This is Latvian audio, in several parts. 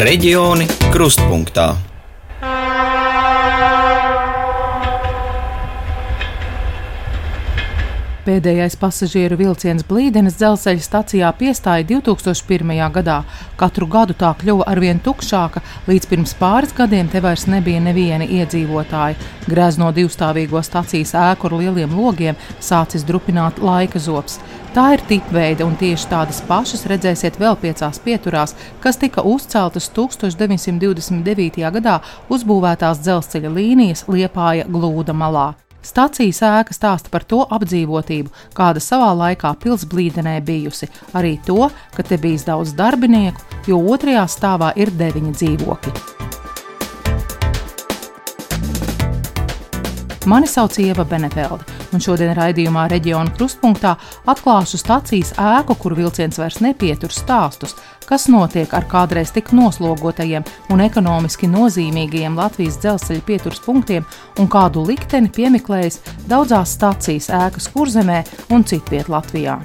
Reģioni krustpunktā. Pēdējais pasažieru vilciens Blīdenes dzelzceļa stacijā piestāja 2001. gadā. Katru gadu tā kļuva arvien tukšāka, līdz pirms pāris gadiem te vairs nebija neviena iedzīvotāja. Grezno divstāvīgo stacijas ēku ar lieliem logiem sācis drupināt laika zops. Tā ir tipveida, un tieši tādas pašas redzēsiet vēl piecās pieturās, kas tika uzceltas 1929. gadā uzbūvētās dzelzceļa līnijas Liepāja Glūda malā. Stacijas ēka stāsta par to apdzīvotību, kāda savā laikā pilsblīdenē bijusi, arī to, ka te bijis daudz darbinieku, jo otrajā stāvā ir deviņi dzīvokļi. Mani sauc Ieva Benefelde, un šodien raidījumā reģiona krustpunktā atklāšu stacijas ēku, kur vilciens vairs nepietur stāstus, kas notiek ar kādreiz tik noslogotajiem un ekonomiski nozīmīgajiem Latvijas dzelzceļa pieturas punktiem un kādu likteni piemeklējas daudzās stacijas ēkas kurzemē un citviet Latvijā.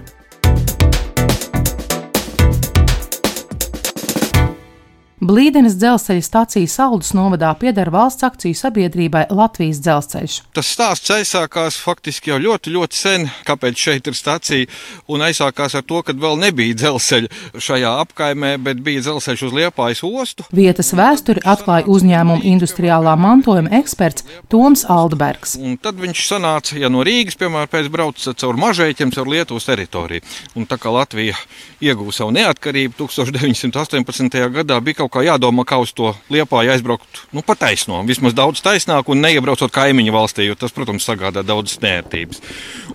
Blīdenes dzelzceļa stacija Saldus novadā pieder valsts akciju sabiedrībai Latvijas dzelzceļš. Tas stāsts aizsākās faktiski jau ļoti, ļoti sen, kāpēc šeit ir stacija, un aizsākās ar to, ka vēl nebija dzelzceļa šajā apkaimē, bet bija dzelzceļš uz Liepājas ostu. Vietas vēsturi atklāja uzņēmuma industriālā mantojuma eksperts Toms Aldbergs. Un tad viņš sanāca, ja no Rīgas, piemēram, pēc brauca caur Mažēķiem, caur Lietuvas teritoriju. Un tā kā Latvija ieguva savu neatkarību 1918. gadā, bija kaut kā jādomā, kā uz to liepāju aizbraukt nu, pa taisno. Vismaz daudz taisnāk un neiebraucot kaimiņu valstī, jo tas, protams, sagādā daudzas nērtības.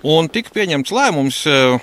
Un tika pieņemts lēmums,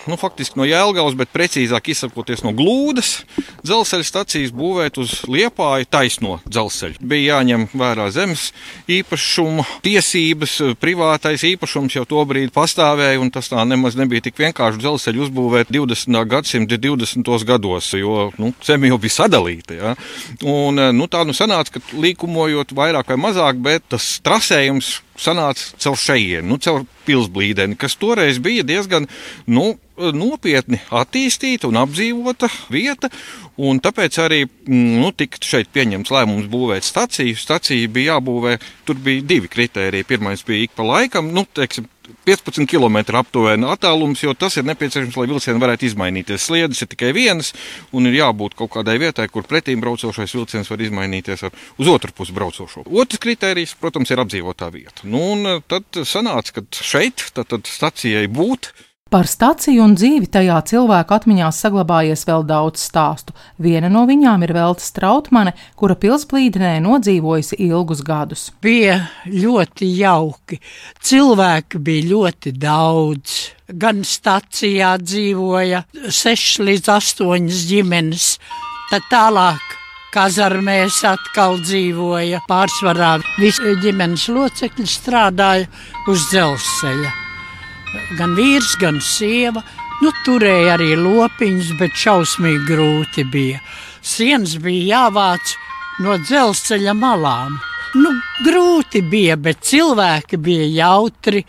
nu, faktiski no Jēlgavas, bet precīzāk izsakoties no Glūdas, dzelzceļa stacijas būvēt uz liepāju taisno dzelzceļu. Bija jāņem vērā zemes īpašuma tiesības, privātais īpašums jau to brīdi pastāvēja, un tas tā nemaz nebija tik vienkārši dzelzceļu uzbūvēt 20. gadsimta 20. gados, jo nu, zeme jau bija sadalīta. Ja? Un, eh, nu, tā nu sanāca, ka līkumojot vairāk vai mazāk, bet tas trasējums sanāca caur šejienu, nu, caur pilsblīdeni, kas toreiz bija diezgan nu, nopietni attīstīta un apdzīvota vieta. Un tāpēc arī mm, nu, tika šeit pieņemts lēmums būvēt staciju. Stacija bija jābūvē, tur bija divi kritēriji. Pirmais bija ik pa laikam, nu, teiksim, 15 km aptuveni attālums, jo tas ir nepieciešams, lai vilcieni varētu izmainīties. Sliedes ir tikai vienas, un ir jābūt kaut kādai vietai, kur pretīm braucošais vilciens var izmainīties ar uz otru pusi braucošo. Otrs kriterijs, protams, ir apdzīvotā vieta. Nu, un eh, tad sanāca, ka šeit tad, tad stacijai būt Par staciju un dzīvi tajā cilvēku atmiņās saglabājies vēl daudz stāstu. Viena no viņām ir Velta Strautmane, kura pilsplīdenē nodzīvojusi ilgus gadus. Bija ļoti jauki. Cilvēki bija ļoti daudz. Gan stacijā dzīvoja 6 līdz 8 ģimenes, tad tālāk kazarmēs atkal dzīvoja. Pārsvarā visi ģimenes locekļi strādāja uz dzelzceļa gan vīrs, gan sieva. Nu, turēja arī lopiņus, bet šausmīgi grūti bija. Sienas bija jāvāc no dzelzceļa malām. Nu, grūti bija, bet cilvēki bija jautri.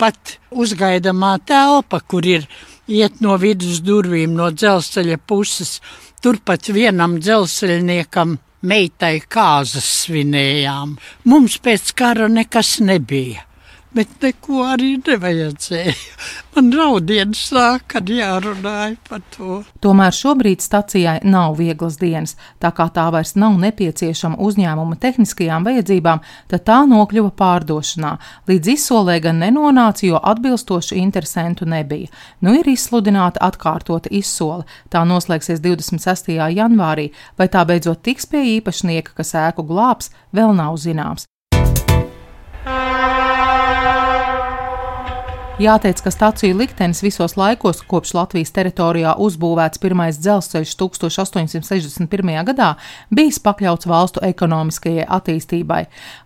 Pat uzgaidāmā telpa, kur ir iet no vidus durvīm no dzelzceļa puses, turpat vienam dzelzceļniekam meitai kāzas svinējām. Mums pēc kara nekas nebija bet neko arī nevajadzēja. Man raudienas sāk, kad jārunāja par to. Tomēr šobrīd stacijai nav vieglas dienas, tā kā tā vairs nav nepieciešama uzņēmuma tehniskajām vajadzībām, tad tā nokļuva pārdošanā. Līdz izsolē gan nenonāca, jo atbilstošu interesentu nebija. Nu ir izsludināta atkārtota izsole. Tā noslēgsies 26. janvārī, vai tā beidzot tiks pie īpašnieka, kas ēku glābs, vēl nav zināms. Jāteic, ka staciju liktenis visos laikos, kopš Latvijas teritorijā uzbūvēts pirmais dzelzceļš 1861. gadā, bijis pakļauts valstu ekonomiskajai attīstībai.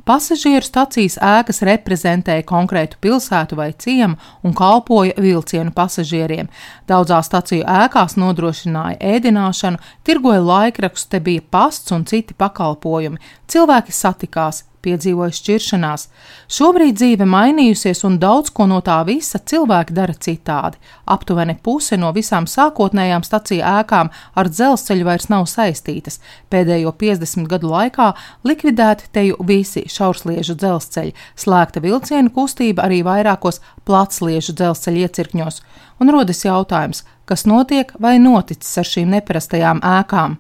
Pasažieru stacijas ēkas reprezentēja konkrētu pilsētu vai ciemu un kalpoja vilcienu pasažieriem. Daudzās staciju ēkās nodrošināja ēdināšanu, tirgoja laikrakstus, te bija pasts un citi pakalpojumi. Cilvēki satikās, piedzīvoja šķiršanās. Šobrīd dzīve mainījusies, un daudz ko no tā visa cilvēki dara citādi. Aptuveni puse no visām sākotnējām staciju ēkām ar dzelzceļu vairs nav saistītas. Pēdējo 50 gadu laikā likvidēti teju visi šaursliežu dzelzceļi, slēgta vilcienu kustība arī vairākos platsliežu dzelzceļa iecirkņos. Un rodas jautājums, kas notiek vai noticis ar šīm neparastajām ēkām?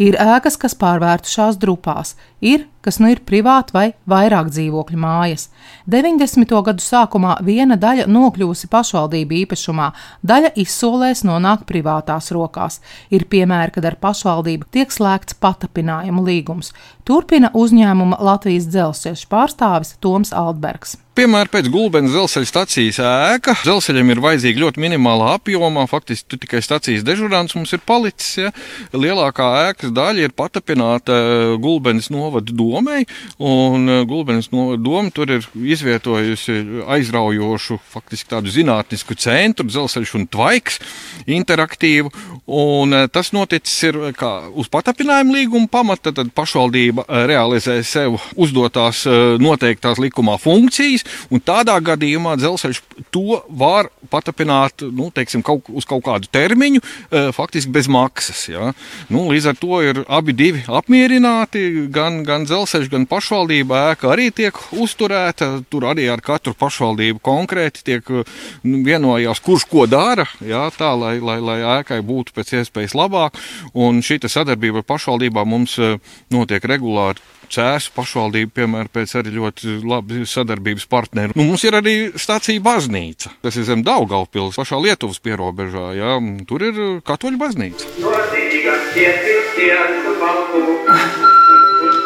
Ir ēkas, kas pārvērtušās drupās, ir, kas nu ir privāti vai vairāk dzīvokļu mājas. 90. gadu sākumā viena daļa nokļuvusi pašvaldību īpašumā, daļa izsolēs nonāk privātās rokās. Ir piemēri, kad ar pašvaldību tiek slēgts patapinājumu līgums. Turpina uzņēmuma Latvijas dzelzceļa pārstāvis Toms Altbergs. Piemēram, pēc Gulbens dzelzceļa stācijas ēka dzelzceļam ir vajadzīga ļoti minimālā apjomā. Faktiski tikai stācijas dežurants mums ir palicis. Ja? Lielākā ēkas daļa ir patapināta eh, Gulbens novada domai, un eh, novada doma tur ir izvietojusi aizraujošu, faktiski tādu zinātnisku centru, dzelzceļš un tvaiks, interaktīvu. Un eh, tas noticis ir kā uz patapinājumu līguma pamata, tad pašvaldība realizē sev uzdotās noteiktās likumā funkcijas, Un tādā gadījumā dzelzceļš to var patapināt nu, teiksim, kaut, uz kaut kādu termiņu, faktiski bez maksas. Ja. Nu, līdz ar to ir abi divi apmierināti. Gan, gan dzelzceļš, gan pašvaldība ēka arī tiek uzturēta. Tur arī ar katru pašvaldību konkrēti tiek nu, vienojās, kurš ko dara, ja, tā lai, lai, lai ēkai būtu pēc iespējas labāk. Un šī sadarbība ar pašvaldībām mums e, notiek regulāri Cēsu pašvaldība, piemēram, pēc arī ļoti labi sadarbības partneri. Nu, mums ir arī stācija baznīca. Tas ir zem Daugaupils, pašā Lietuvas pierobežā. Jā, tur ir katoļu baznīca.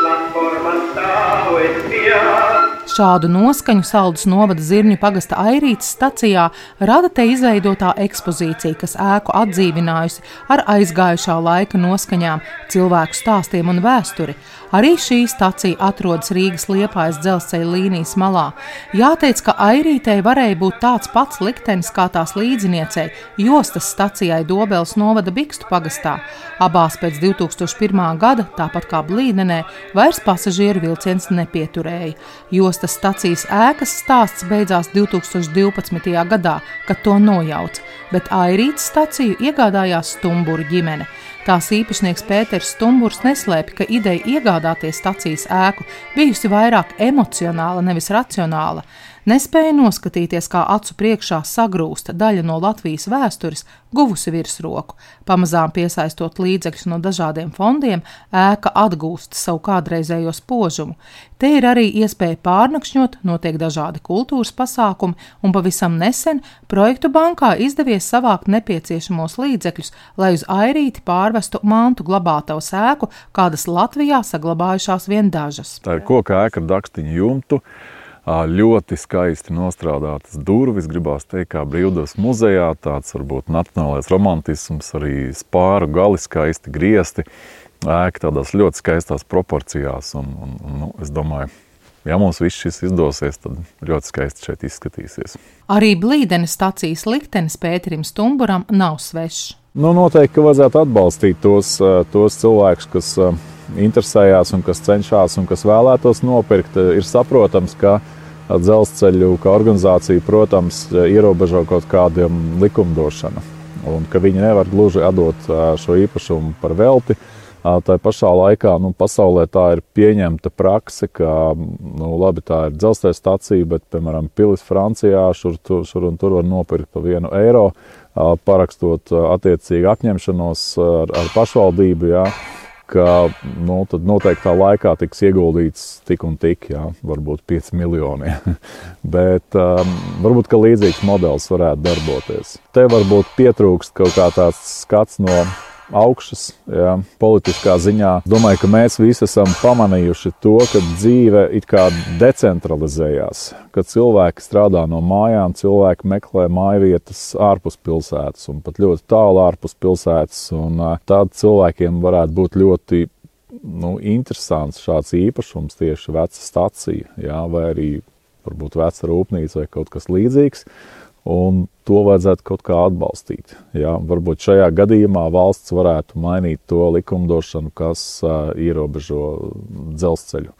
la forma tan. Šādu noskaņu saldus novada Zirņu pagasta Airītas stacijā rada te izveidotā ekspozīcija, kas ēku atdzīvinājusi ar aizgājušā laika noskaņām, cilvēku stāstiem un vēsturi. Arī šī stacija atrodas Rīgas liepājas dzelzceļa līnijas malā. Jāteic, ka Airītei varēja būt tāds pats liktenis kā tās līdziniecei Jostas stacijai Dobels novada Bikstu pagastā. Abās pēc 2001. gada, tāpat kā Blīdenē, vairs pasažieru vilciens nepieturēja. Jostas stacijas ēkas stāsts beidzās 2012. gadā, kad to nojauca, bet Airītas staciju iegādājās Stumburu ģimene. Tās īpašnieks Pēters Stumburs neslēpj, ka ideja iegādāties stacijas ēku bijusi vairāk emocionāla, nevis racionāla nespēja noskatīties, kā acu priekšā sagrūsta daļa no Latvijas vēstures, guvusi virsroku. Pamazām piesaistot līdzekļus no dažādiem fondiem, ēka atgūst savu kādreizējo spožumu. Te ir arī iespēja pārnakšņot, notiek dažādi kultūras pasākumi, un pavisam nesen projektu bankā izdevies savākt nepieciešamos līdzekļus, lai uz airīti pārvestu mantu glabātavu sēku, kādas Latvijā saglabājušās vien dažas. Tā ir koka ēka ar dakstiņu jumtu ļoti skaisti nostrādātas durvis. Gribās teikt, kā brīvdabas muzejā, tāds varbūt nacionālais romantisms, arī spāru gali skaisti griezti. Ēka tādās ļoti skaistās proporcijās. Un, un, un, nu, es domāju, ja mums viss šis izdosies, tad ļoti skaisti šeit izskatīsies. Arī blīdenes stācijas liktenis Pēterim Stumburam nav svešs. Nu, noteikti, ka vajadzētu atbalstīt tos, tos cilvēkus, kas interesējās un kas cenšas un kas vēlētos nopirkt. Ir saprotams, ka dzelzceļu kā organizācija, protams, ierobežo kaut kādiem likumdošana. Un ka viņi nevar gluži atdot šo īpašumu par velti. Tā pašā laikā nu, pasaulē tā ir pieņemta prakse, ka nu, labi, tā ir dzelzceļa stacija, bet, piemēram, pilis Francijā šur, tur, šur un tur var nopirkt pa vienu eiro, parakstot attiecīgi apņemšanos ar, ar pašvaldību. Jā ka nu, noteiktā laikā tiks ieguldīts tik un tik, jā, varbūt 5 miljoni. Bet um, varbūt līdzīgs modelis varētu darboties. Te varbūt pietrūkst kaut kā tāds skats no augšas, ja, politiskā ziņā. Domāju, ka mēs visi esam pamanījuši to, ka dzīve it kā decentralizējās, ka cilvēki strādā no mājām, cilvēki meklē mājvietas ārpus pilsētas un pat ļoti tālu ārpus pilsētas. Tad cilvēkiem varētu būt ļoti nu, interesants šāds īpašums, tieši veca stacija, ja, vai arī varbūt veca rūpnīca vai kaut kas līdzīgs. Un to vajadzētu kaut kā atbalstīt. Ja? Varbūt šajā gadījumā valsts varētu mainīt to likumdošanu, kas uh, ierobežo dzelzceļu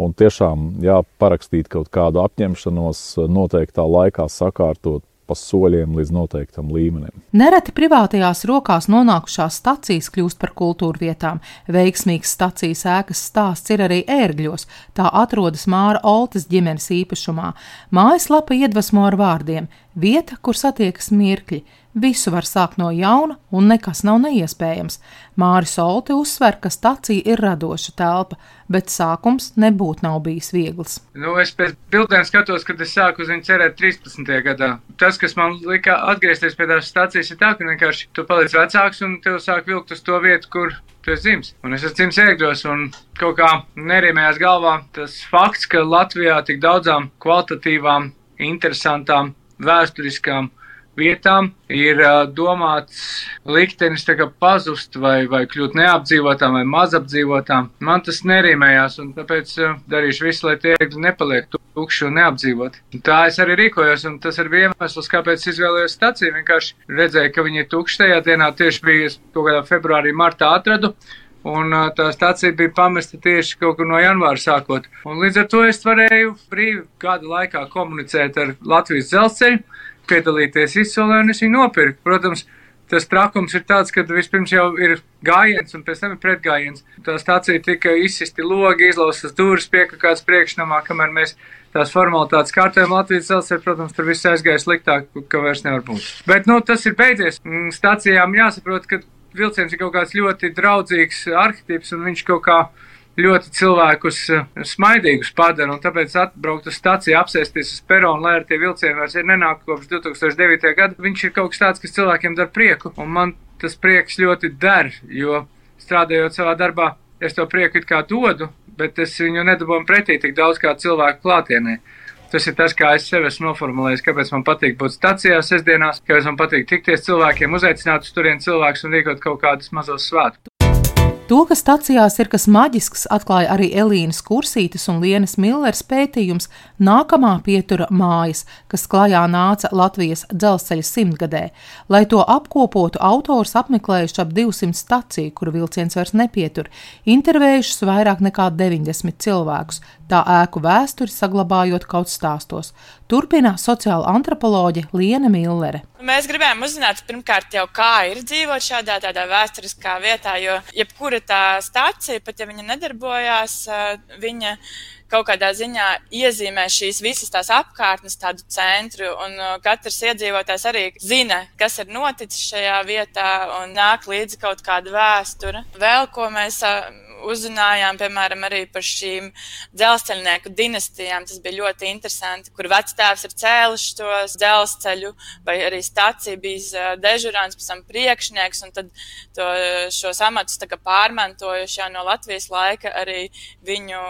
Un tiešām, jā, parakstīt kaut kādu apņemšanos, noteiktā laikā sakārtot pa soļiem līdz noteiktam līmenim. Nereti privātajās rokās nonākušās stacijas kļūst par kultūra vietām. Veiksmīgs stacijas ēkas stāsts ir arī ērgļos. Tā atrodas Māra Oltes ģimenes īpašumā. Mājaslapa iedvesmo ar vārdiem: vieta, kur satiekas mirkļi. Visu var sākt no jauna, un nekas nav neiespējams. Māris Olti uzsver, ka stacija ir radoša telpa, bet sākums nebūtu nav bijis viegls. Nu, es pēc bildēm skatos, kad es sāku uz viņu cerēt 13. gadā. Tas, kas man lika atgriezties pie tās stācijas, ir tā, ka vienkārši tu paliec vecāks un tev sāk vilkt uz to vietu, kur tu esi dzimis. Un es esmu dzimis ēgļos, un kaut kā nerimējās galvā tas fakts, ka Latvijā tik daudzām kvalitatīvām, interesantām, vēsturiskām vietām ir uh, domāts liktenis pazust vai, vai kļūt neapdzīvotām vai mazapdzīvotām. Man tas nerīmējās, un tāpēc uh, darīšu visu, lai tie nepaliek tukši un neapdzīvoti. Tā es arī rīkojos, un tas ir iemesls, kāpēc izvēlējos staciju. Vienkārši redzēju, ka viņi ir tukši tajā dienā, tieši bija kaut kādā februārī, martā atradu. Un tā stācija bija pamesta tieši kaut kur no janvāra sākot. Un līdz ar to es varēju brīvi gada laikā komunicēt ar Latvijas dzelzceļu piedalīties izsolē un es viņu nopirku. Protams, tas trakums ir tāds, ka vispirms jau ir gājiens un pēc tam ir pretgājiens. Tā stācija tika izsisti logi, izlaustas durvis piekakāts priekšnamā, kamēr mēs tās formalitātes kārtējam Latvijas dzelzceļā, protams, tur viss aizgāja sliktāk, ka vairs nevar būt. Bet, nu, tas ir beidzies. Mm, stācijām jāsaprot, ka vilciens ir kaut kāds ļoti draudzīgs arhitekts un viņš kaut kā ļoti cilvēkus eh, smaidīgus padara, tāpēc atbraukt uz stāciju, apsēsties uz peronu, lai ar tie vilcieni vairs ir nenāk kopš 2009. gada, viņš ir kaut kas tāds, kas cilvēkiem dar prieku, un man tas prieks ļoti der, jo strādājot savā darbā, es to prieku it kā dodu, bet es viņu nedabūju pretī tik daudz kā cilvēku klātienē. Tas ir tas, kā es sev esmu noformulējis, kāpēc man patīk būt stācijā sestdienās, kāpēc man patīk tikties cilvēkiem, uzaicināt uz turieni cilvēkus un rīkot kaut kādus mazos svētkus. To, ka stacijās ir kas maģisks, atklāja arī Elīnas Kursītes un Lienas Millers pētījums Nākamā pietura mājas, kas klajā nāca Latvijas dzelzceļa simtgadē. Lai to apkopotu, autors apmeklējuši ap 200 staciju, kuru vilciens vairs nepietur, intervējušus vairāk nekā 90 cilvēkus, tā ēku vēsturi saglabājot kaut stāstos. Turpina sociāla antropoloģe Liena Millere. Mēs gribējām uzzināt, pirmkārt, jau kā ir dzīvot šādā tādā vēsturiskā vietā, jo jebkura tā stācija, pat ja viņa nedarbojās, viņa kaut kādā ziņā iezīmē šīs visas tās apkārtnes, tādu centru, un katrs iedzīvotājs arī zina, kas ir noticis šajā vietā, un nāk līdzi kaut kāda vēsture. Vēl ko mēs uzzinājām, piemēram, arī par šīm dzelzceļnieku dinastijām. Tas bija ļoti interesanti, kur vectēvs ir cēlis tos dzelzceļu, vai arī stacija bijis dežurants, pēc tam priekšnieks, un tad to, šos amatus pārmantojuši jau no Latvijas laika arī viņu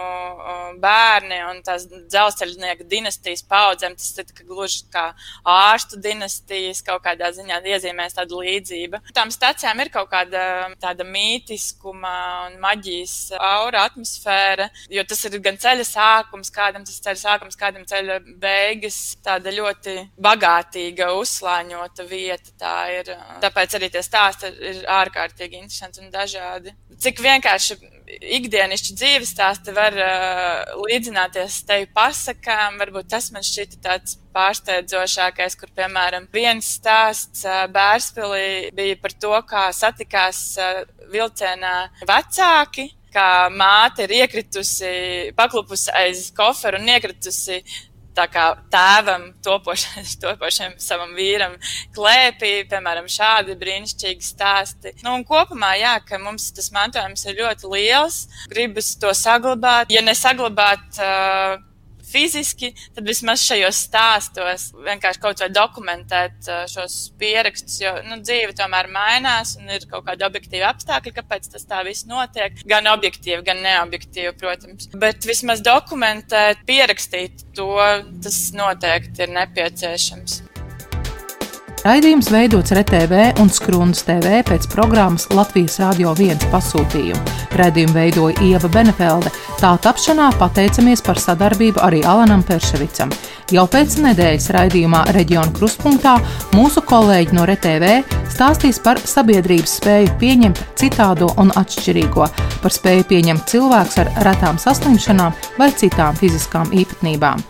bērni un tās dzelzceļnieku dinastijas paudzēm. Tas ir gluži kā ārstu dinastijas kaut kādā ziņā iezīmēs tādu līdzību. Tām stacijām ir kaut kāda tāda mītiskuma un maģija Latvijas aura, atmosfēra, jo tas ir gan ceļa sākums, kādam tas ceļa sākums, kādam ceļa beigas, tāda ļoti bagātīga, uzslāņota vieta. Tā ir. Tāpēc arī tie stāsti ir ārkārtīgi interesanti un dažādi. Cik vienkārši ikdienišķi dzīves stāsti var uh, līdzināties teju pasakām, varbūt tas man šķita tāds pārsteidzošākais, kur, piemēram, viens stāsts uh, Bērspilī bija par to, kā satikās uh, vilcienā vecāki, kā māte ir iekritusi, paklupusi aiz koferu un iekritusi tā kā tēvam, topošam, topošam savam vīram, klēpī, piemēram, šādi brīnišķīgi stāsti. Nu, un kopumā, jā, ka mums tas mantojums ir ļoti liels, gribas to saglabāt. Ja nesaglabāt, uh, fiziski, tad vismaz šajos stāstos vienkārši kaut vai dokumentēt uh, šos pierakstus, jo nu, dzīve tomēr mainās un ir kaut kādi objektīvi apstākļi, kāpēc tas tā viss notiek. Gan objektīvi, gan neobjektīvi, protams. Bet vismaz dokumentēt, pierakstīt to, tas noteikti ir nepieciešams. Raidījums veidots RTV un Skrundas TV pēc programmas Latvijas Rādio 1 pasūtījumu. Raidījumu veidoja Ieva Benefelde. Tā tapšanā pateicamies par sadarbību arī Alanam Perševicam. Jau pēc nedēļas raidījumā Reģiona Kruspunktā mūsu kolēģi no RTV stāstīs par sabiedrības spēju pieņemt citādo un atšķirīgo, par spēju pieņemt cilvēks ar retām saslimšanām vai citām fiziskām īpatnībām.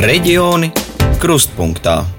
Reģioni Krustpunktā.